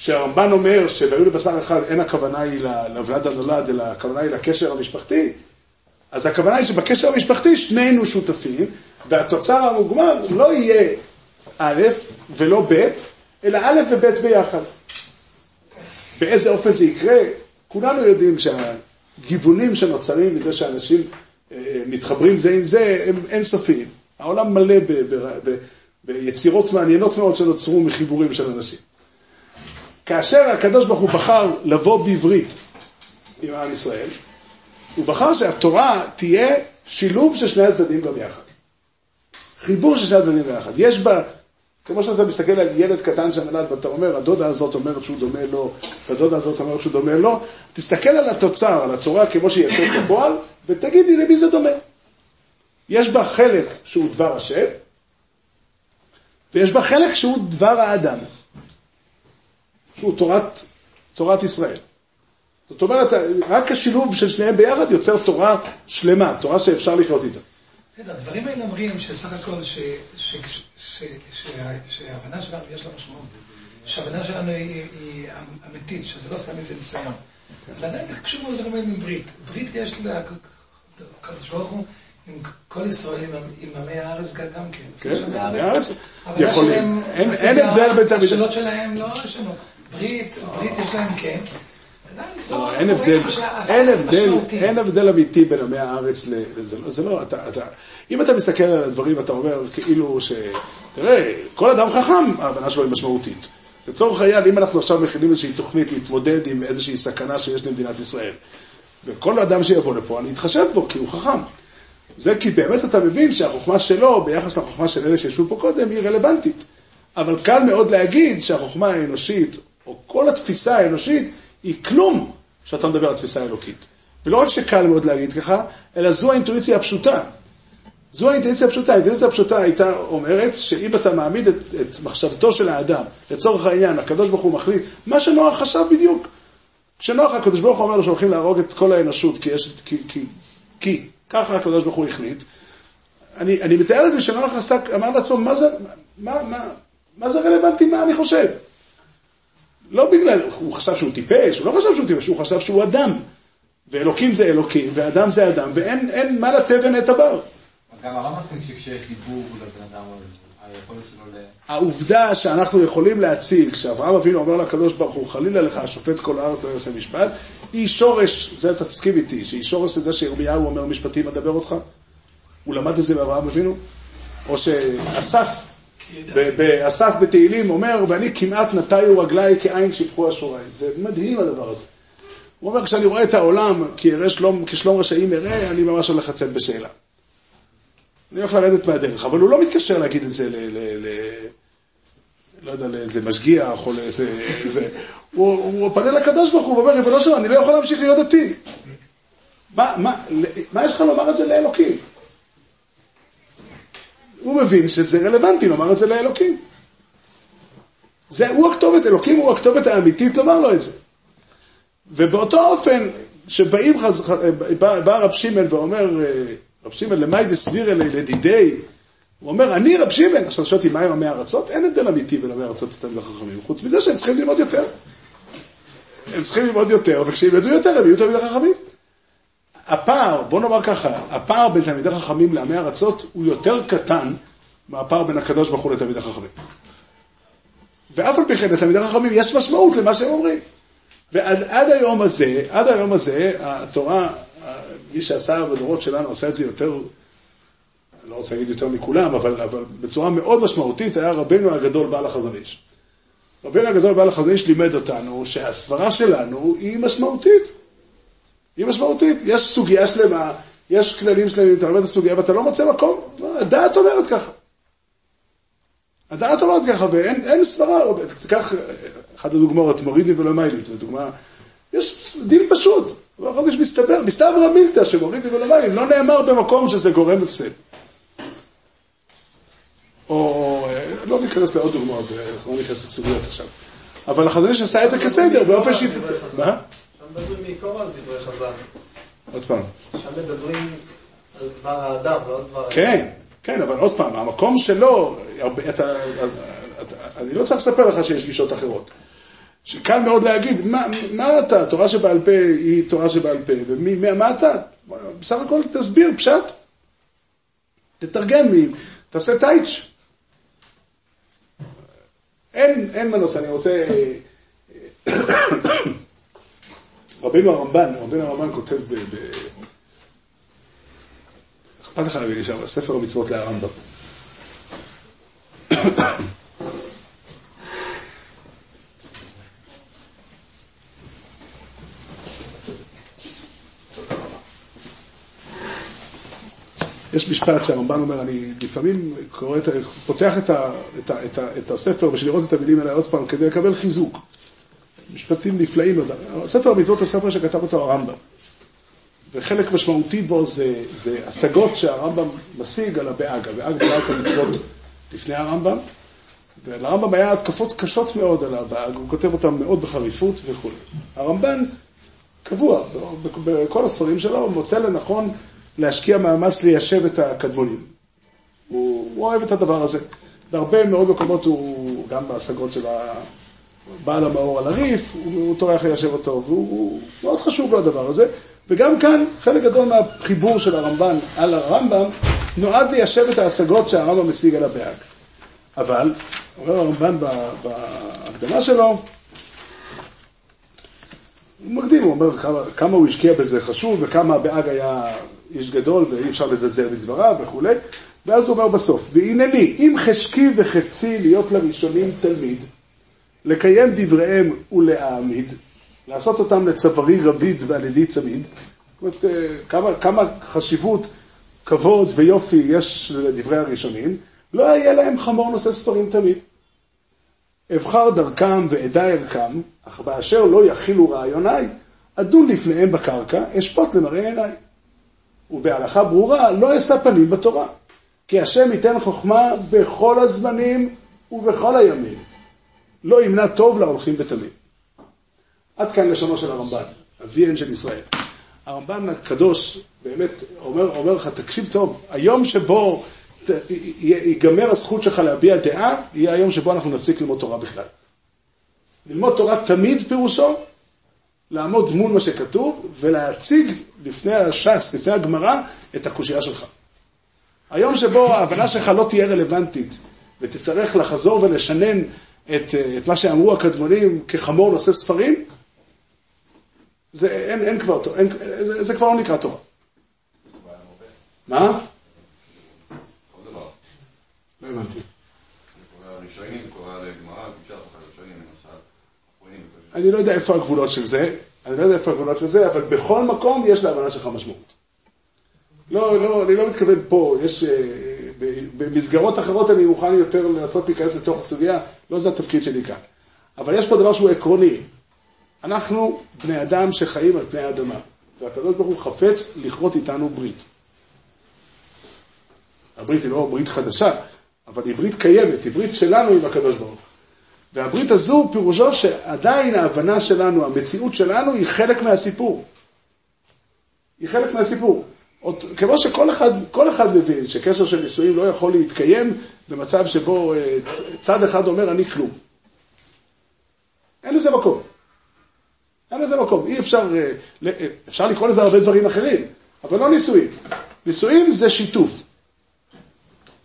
כשהרמב"ן אומר שהיו לבשר אחד אין הכוונה היא לוולד הנולד, אלא הכוונה היא לקשר המשפחתי, אז הכוונה היא שבקשר המשפחתי שנינו שותפים, והתוצר המוגמר לא יהיה א' ולא ב', אלא א' וב' ביחד. באיזה אופן זה יקרה? כולנו יודעים שהגיוונים שנוצרים מזה שאנשים אה, מתחברים זה עם זה הם אינסופיים. העולם מלא ב- ב- ב- ביצירות מעניינות מאוד שנוצרו מחיבורים של אנשים. כאשר הקדוש ברוך הוא בחר לבוא בעברית עם עם ישראל, הוא בחר שהתורה תהיה שילוב של שני הצדדים גם יחד. חיבור של שני הצדדים ביחד. יש בה, כמו שאתה מסתכל על ילד קטן שנולד ואתה אומר, הדודה הזאת אומרת שהוא דומה לו, והדודה הזאת אומרת שהוא דומה לו, תסתכל על התוצר, על הצורה כמו שהיא יוצאת בפועל, ותגיד לי למי זה דומה. יש בה חלק שהוא דבר השם, ויש בה חלק שהוא דבר האדם, שהוא תורת, תורת ישראל. זאת אומרת, רק השילוב של שניהם ביחד יוצר תורה שלמה, תורה שאפשר לחיות איתה. כן, הדברים האלה אומרים שסך הכל שההבנה שלנו יש לה משמעות. שההבנה שלנו היא אמיתית, שזה לא סתם איזה ניסיון. אבל עדיין איך קשורים לדברים האלה עם ברית? ברית יש לה, הקדוש ברוך הוא, עם כל ישראל, עם- עמי הארץ גם כן. כן, עמי הארץ. שלהם- אין- הבדל בין תלמידי- השאלות שלהם לא ישנו. ברית, ברית יש להם כן. לא, פה אין הבדל, אין הבדל. אין הבדל אמיתי בין עמי הארץ ל... זה לא- זה לא, אתה, אתה, אם אתה מסתכל על הדברים, אתה אומר כאילו ש... תראה, כל אדם חכם, ההבנה שלו היא משמעותית. לצורך העניין, אם אנחנו עכשיו מכינים איזושהי תוכנית להתמודד עם איזושהי סכנה שיש למדינת ישראל, וכל אדם שיבוא לפה, אני אתחשב בו, כי הוא חכם. זה כי באמת אתה מבין שהחוכמה שלו, ביחס לחוכמה של אלה שישבו פה קודם, היא רלוונטית. אבל קל מאוד להגיד שהחוכמה האנושית, או כל התפיסה האנושית, היא כלום כשאתה מדבר על תפיסה אלוקית. ולא רק שקל מאוד להגיד ככה, אלא זו האינטואיציה הפשוטה. זו האינטואיציה הפשוטה. האינטואיציה הפשוטה הייתה אומרת שאם אתה מעמיד את, את מחשבתו של האדם, לצורך העניין, הקדוש ברוך הוא מחליט, מה שנוח חשב בדיוק. כשנוח הקדוש ברוך הוא אומר לו שהולכים להרוג את כל האנושות, כי יש, כי, כי, כי, ככה הקדוש ברוך הוא החליט. אני, אני מתאר לעצמי שנוח עסק, אמר לעצמו, מה זה, מה, מה, מה זה רלוונטי מה אני חושב? לא בגלל, הוא חשב שהוא טיפש, הוא לא חשב שהוא טיפש, הוא חשב שהוא אדם. ואלוקים זה אלוקים, ואדם זה אדם, ואין אין מה לתבן את הבר. גם מפריד שכשיש דיבור לבן אדם, היכולת שלו ל... העובדה שאנחנו יכולים להציג, שאברהם אבינו אומר לקדוש ברוך הוא, חלילה לך, השופט כל הארץ לא יעשה משפט, היא שורש, זה אתה תסכים איתי, שהיא שורש לזה שירמיהו אומר משפטים אדבר אותך? הוא למד את זה מאברהם אבינו? או שאסף, באסף בתהילים אומר, ואני כמעט נטיו רגליי כעין שיפחו אשוריים. זה מדהים הדבר הזה. הוא אומר, כשאני רואה את העולם, שלום, כשלום רשעים אראה, אני ממש הולך לצאת בשאלה. אני הולך לרדת מהדרך, אבל הוא לא מתקשר להגיד את זה ל... ל, ל לא יודע, לאיזה משגיח או לאיזה... איזה, הוא, הוא פנה לקדוש ברוך הוא ואומר, ריבונו שלו, אני לא יכול להמשיך להיות דתי. מה, מה, מה יש לך לומר את זה לאלוקים? הוא מבין שזה רלוונטי לומר את זה לאלוקים. זה, הוא הכתובת, אלוקים הוא הכתובת האמיתית לומר לו את זה. ובאותו אופן, שבאים, חז- בא, בא רב שמעון ואומר, אה, רב שמעון, למאי דסבירא לדידי, הוא אומר, אני רב שמעון, עכשיו שואל אותי, מה עם עמי ארצות? אין הבדל אמיתי בין עמי ארצות לתלמידי חכמים, חוץ מזה שהם צריכים ללמוד יותר. הם צריכים ללמוד יותר, וכשהם ידעו יותר, הם יהיו תלמידי חכמים. הפער, בוא נאמר ככה, הפער בין תלמידי חכמים לעמי ארצות הוא יותר קטן מהפער בין הקדוש ברוך הוא לתלמידי חכמים. ואף על פי כן לתלמידי חכמים יש משמעות למה שהם אומרים. ועד עד היום הזה, עד היום הזה, התורה, מי שעשה בדורות שלנו עשה את זה יותר, לא רוצה להגיד יותר מכולם, אבל, אבל בצורה מאוד משמעותית היה רבנו הגדול בעל החזון איש. רבנו הגדול בעל החזון איש לימד אותנו שהסברה שלנו היא משמעותית. היא משמעותית. יש סוגיה שלמה, יש כללים שלמים, אתה לומד את הסוגיה ואתה לא מוצא מקום. הדעת אומרת ככה. הדעת אומרת ככה, ואין אין סברה, תיקח אחת הדוגמאות, מורידים ולא מיילים, זו דוגמה, יש דין פשוט, בחודש מסתבר, מסתברא מילתא שמורידים ולא מיילים, לא נאמר במקום שזה גורם הפסד. או, לא ניכנס לעוד דוגמאות, אנחנו לא ניכנס לסוגיות עכשיו. אבל איש עשה את זה כסדר, באופן שיטתי. מה? מדברים בעיקר על דברי חז"ל. עוד פעם. שם מדברים על דבר האדם, לא על דבר... כן, כן, אבל עוד פעם, המקום שלו, אתה, אני לא צריך לספר לך שיש גישות אחרות. שקל מאוד להגיד, מה, מה אתה, תורה שבעל פה היא תורה שבעל פה, ומי, מה, אתה? בסך הכל תסביר, פשט. תתרגם, תעשה טייץ'. אין, אין מנוס, אני רוצה... רבינו הרמב"ן, רבינו הרמב"ן כותב ב... ב... אכפת לך להביא לי שם, ספר המצוות להרמב"ם. יש משפט שהרמב"ן אומר, אני לפעמים קורא, את, פותח את, ה, את, ה, את, ה, את הספר בשביל לראות את המילים האלה עוד פעם, כדי לקבל חיזוק. משפטים נפלאים מאוד. ספר המצוות הספר שכתב אותו הרמב"ם. וחלק משמעותי בו זה, זה השגות שהרמב"ם משיג על הבאג. הבאג בנה את המצוות לפני הרמב"ם, ולרמב"ם היה התקפות קשות מאוד על הבאג, הוא כותב אותן מאוד בחריפות וכו'. הרמב"ן קבוע, בכל הספרים שלו, הוא מוצא לנכון להשקיע מאמץ ליישב את הקדמונים. הוא, הוא אוהב את הדבר הזה. בהרבה מאוד מקומות הוא, גם בהשגות של בעל המאור על הריף, הוא, טורח ליישב אותו, והוא הוא, מאוד חשוב לו הדבר הזה. וגם כאן, חלק גדול מהחיבור של הרמב"ן על הרמב"ם, נועד ליישב את ההשגות שהרמב"ם משיג על הבאג. אבל, אומר הרמב"ן בהקדמה שלו, הוא מקדים, הוא אומר כמה, כמה הוא השקיע בזה חשוב, וכמה הבאג היה איש גדול, ואי אפשר לזלזל בדבריו וכולי, ואז הוא אומר בסוף, והנני, אם חשקי וחפצי להיות לראשונים תלמיד, לקיים דבריהם ולהעמיד, לעשות אותם לצווארי רביד ועל ידי צמיד, זאת אומרת, אה, כמה, כמה חשיבות, כבוד ויופי יש לדברי הראשונים, לא יהיה להם חמור נושא ספרים תמיד. אבחר דרכם ואדע ערכם, אך באשר לא יכילו רעיוני, אדון לפניהם בקרקע, אשפוט למראה עיניי. ובהלכה ברורה, לא אשא פנים בתורה. כי השם ייתן חוכמה בכל הזמנים ובכל הימים. לא ימנע טוב להולכים בתמים. עד כאן לשונו של הרמב"ן, ה-VN של ישראל. הרמב"ן הקדוש באמת אומר, אומר לך, תקשיב טוב, היום שבו ת, ייגמר הזכות שלך להביע דעה, יהיה היום שבו אנחנו נפסיק ללמוד תורה בכלל. ללמוד תורה תמיד פירושו לעמוד מול מה שכתוב ולהציג לפני הש"ס, לפני הגמרא, את הקושייה שלך. היום שבו ההבנה שלך לא תהיה רלוונטית ותצטרך לחזור ולשנן את, את מה שאמרו הקדמונים כחמור נושא ספרים, זה, אין, אין כבר, אין, זה, זה כבר לא נקרא תורה. מה? לא הבנתי. אני לא יודע איפה הגבולות של זה, אני לא יודע איפה הגבולות של זה, אבל בכל מקום יש להבנה שלך משמעות. לא, לא, אני לא מתכוון פה, יש, אה, במסגרות אחרות אני מוכן יותר לנסות להיכנס לתוך הסוגיה, לא זה התפקיד שלי כאן. אבל יש פה דבר שהוא עקרוני. אנחנו בני אדם שחיים על פני האדמה, והקדוש ברוך הוא חפץ לכרות איתנו ברית. הברית היא לא ברית חדשה, אבל היא ברית קיימת, היא ברית שלנו עם הקדוש ברוך הוא. והברית הזו פירושו שעדיין ההבנה שלנו, המציאות שלנו, היא חלק מהסיפור. היא חלק מהסיפור. כמו שכל אחד, כל אחד מבין שקשר של נישואים לא יכול להתקיים במצב שבו אה, צד אחד אומר אני כלום. אין לזה מקום. אין לזה מקום. אי אפשר, אה, אה, אפשר לקרוא לזה הרבה דברים אחרים, אבל לא נישואים. נישואים זה שיתוף.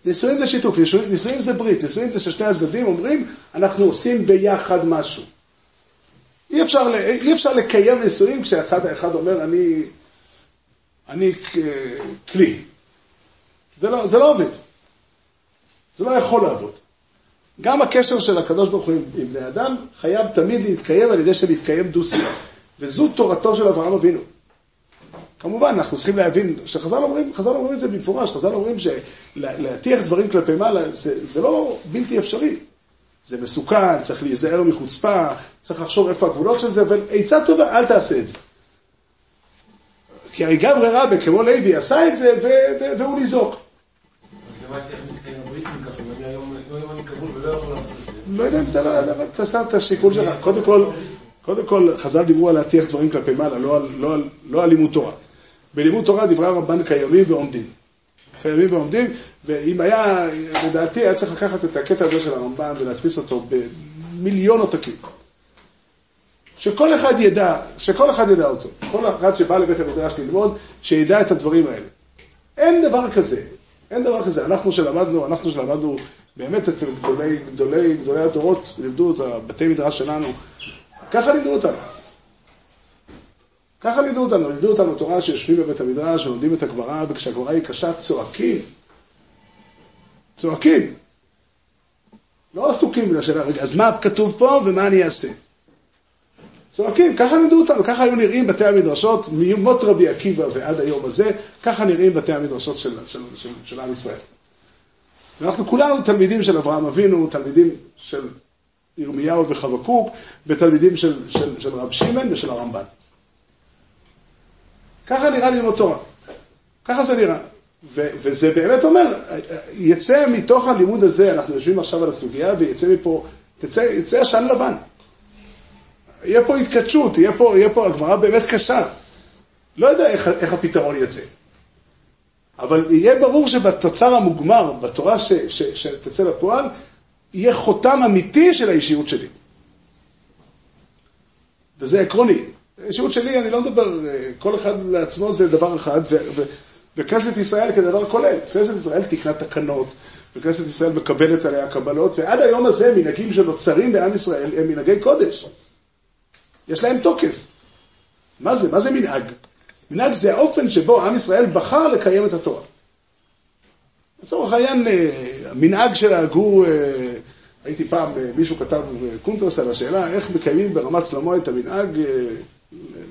נישואים זה שיתוף, נישואים, זה ברית, נישואים זה ששני הצדדים אומרים, אנחנו עושים ביחד משהו. אי אפשר, אי אפשר לקיים נישואים כשהצד האחד אומר, אני, אני כלי. זה לא, זה לא עובד. זה לא יכול לעבוד. גם הקשר של הקדוש ברוך הוא עם בני אדם חייב תמיד להתקיים על ידי שמתקיים דו-שיח. וזו תורתו של אברהם אבינו. כמובן, אנחנו צריכים להבין, שחז"ל אומרים, חז"ל אומרים את זה במפורש, חז"ל אומרים שלהטיח דברים כלפי מעלה זה, זה לא בלתי אפשרי. זה מסוכן, צריך להיזהר מחוצפה, צריך לחשוב איפה הגבולות של זה, אבל עצה טובה, אל תעשה את זה. כי הרי גמרי רבה, כמו לוי, עשה את זה, והוא ניזוק. אז מתקיים ככה, אם היום, לא היום אני כבול ולא יכול לעשות את זה. לא יודע אם אתה לא, אבל אתה שם את השיקול שלך. קודם כל, קודם כל, חז"ל דיברו על להטיח דברים כלפי מעלה, לא לא, לא על לימוד תורה. בלימוד תורה דברי הרמב"ן קיימים ועומדים. קיימים ועומדים, ואם היה, לדעתי, היה צריך לקחת את הקטע הזה של הרמב"ן ולהדפיס אותו במיליון עותקים. שכל אחד ידע, שכל אחד ידע אותו. כל אחד שבא לבית המדרש ללמוד, שידע את הדברים האלה. אין דבר כזה, אין דבר כזה. אנחנו שלמדנו, אנחנו שלמדנו באמת אצל גדולי, גדולי, גדולי הדורות, לימדו את הבתי מדרש שלנו, ככה לימדו אותנו. ככה לימדו אותנו, לימדו אותנו תורה שיושבים בבית המדרש ולומדים את הגמרא, וכשהגמרא היא קשה צועקים. צועקים. לא עסוקים בשאלה, רגע, אז מה כתוב פה ומה אני אעשה? צועקים, ככה לימדו אותנו, ככה היו נראים בתי המדרשות, מימות רבי עקיבא ועד היום הזה, ככה נראים בתי המדרשות של, של, של, של עם ישראל. ואנחנו כולנו תלמידים של אברהם אבינו, תלמידים של ירמיהו וחבקוק, ותלמידים של, של, של רב שמעון ושל הרמב"ן. ככה נראה ללמוד תורה. ככה זה נראה. ו- וזה באמת אומר, יצא מתוך הלימוד הזה, אנחנו יושבים עכשיו על הסוגיה, ויצא מפה, יצא עשן לבן. יהיה פה התכתשות, יהיה פה, יהיה פה הגמרא באמת קשה. לא יודע איך, איך הפתרון יצא. אבל יהיה ברור שבתוצר המוגמר, בתורה ש, ש, שתצא לפועל, יהיה חותם אמיתי של האישיות שלי. וזה עקרוני. האישיות שלי, אני לא מדבר, כל אחד לעצמו זה דבר אחד, ו, ו, וכנסת ישראל כדבר כולל. כנסת ישראל תקנה תקנות, וכנסת ישראל מקבלת עליה קבלות, ועד היום הזה מנהגים שנוצרים בעם ישראל הם מנהגי קודש. יש להם תוקף. מה זה? מה זה מנהג? מנהג זה האופן שבו עם ישראל בחר לקיים את התורה. לצורך העניין, המנהג שנהגו, הייתי פעם, מישהו כתב קונטרס על השאלה איך מקיימים ברמת שלמה את המנהג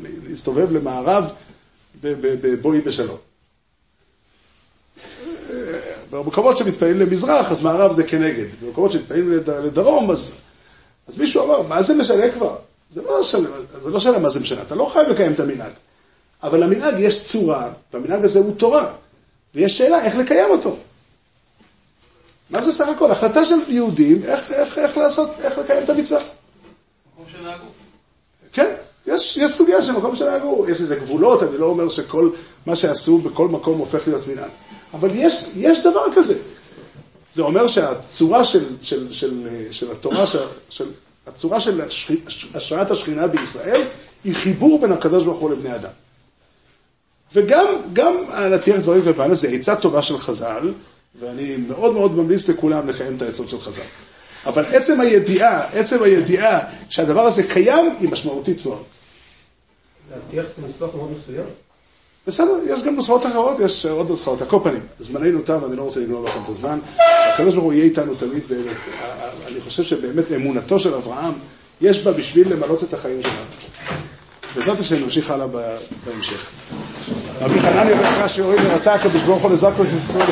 להסתובב למערב בבואי בשלום. במקומות שמתפעלים למזרח, אז מערב זה כנגד. במקומות שמתפעלים לדרום, אז, אז מישהו אמר, מה זה משנה כבר? זה לא משנה, זה לא משנה מה זה משנה, אתה לא חייב לקיים את המנהג. אבל למנהג יש צורה, והמנהג הזה הוא תורה, ויש שאלה איך לקיים אותו. מה זה סך הכל? החלטה של יהודים, איך, איך, איך לעשות, איך לקיים את המצווה. מקום שנהגו. כן, יש, יש סוגיה של מקום שנהגו, יש לזה גבולות, אני לא אומר שכל מה שעשו בכל מקום הופך להיות מנהג. אבל יש, יש דבר כזה. זה אומר שהצורה של, של, של, של התורה, של, של, הצורה של השראת השכינה בישראל, היא חיבור בין הקדוש ברוך הוא לבני אדם. וגם גם על הטיח דברים כלפן זה עצה טובה של חז"ל, ואני מאוד מאוד ממליץ לכולם לקיים את העצות של חז"ל. אבל עצם הידיעה, עצם הידיעה שהדבר הזה קיים, היא משמעותית מאוד. להטיח זה ניסוח מאוד מסוים. בסדר, יש גם נוסחאות אחרות, יש עוד נוסחאות. על כל פנים, זמננו תם, אני לא רוצה לגנוב לכם את הזמן. הקדוש ברוך הוא יהיה איתנו תמיד באמת. אני חושב שבאמת אמונתו של אברהם, יש בה בשביל למלות את החיים שלנו. בעזרת השם נמשיך הלאה בהמשך. רבי חנניה בן רש"י הוריד ורצה הקדוש ברוך הוא לזרקו של ישראל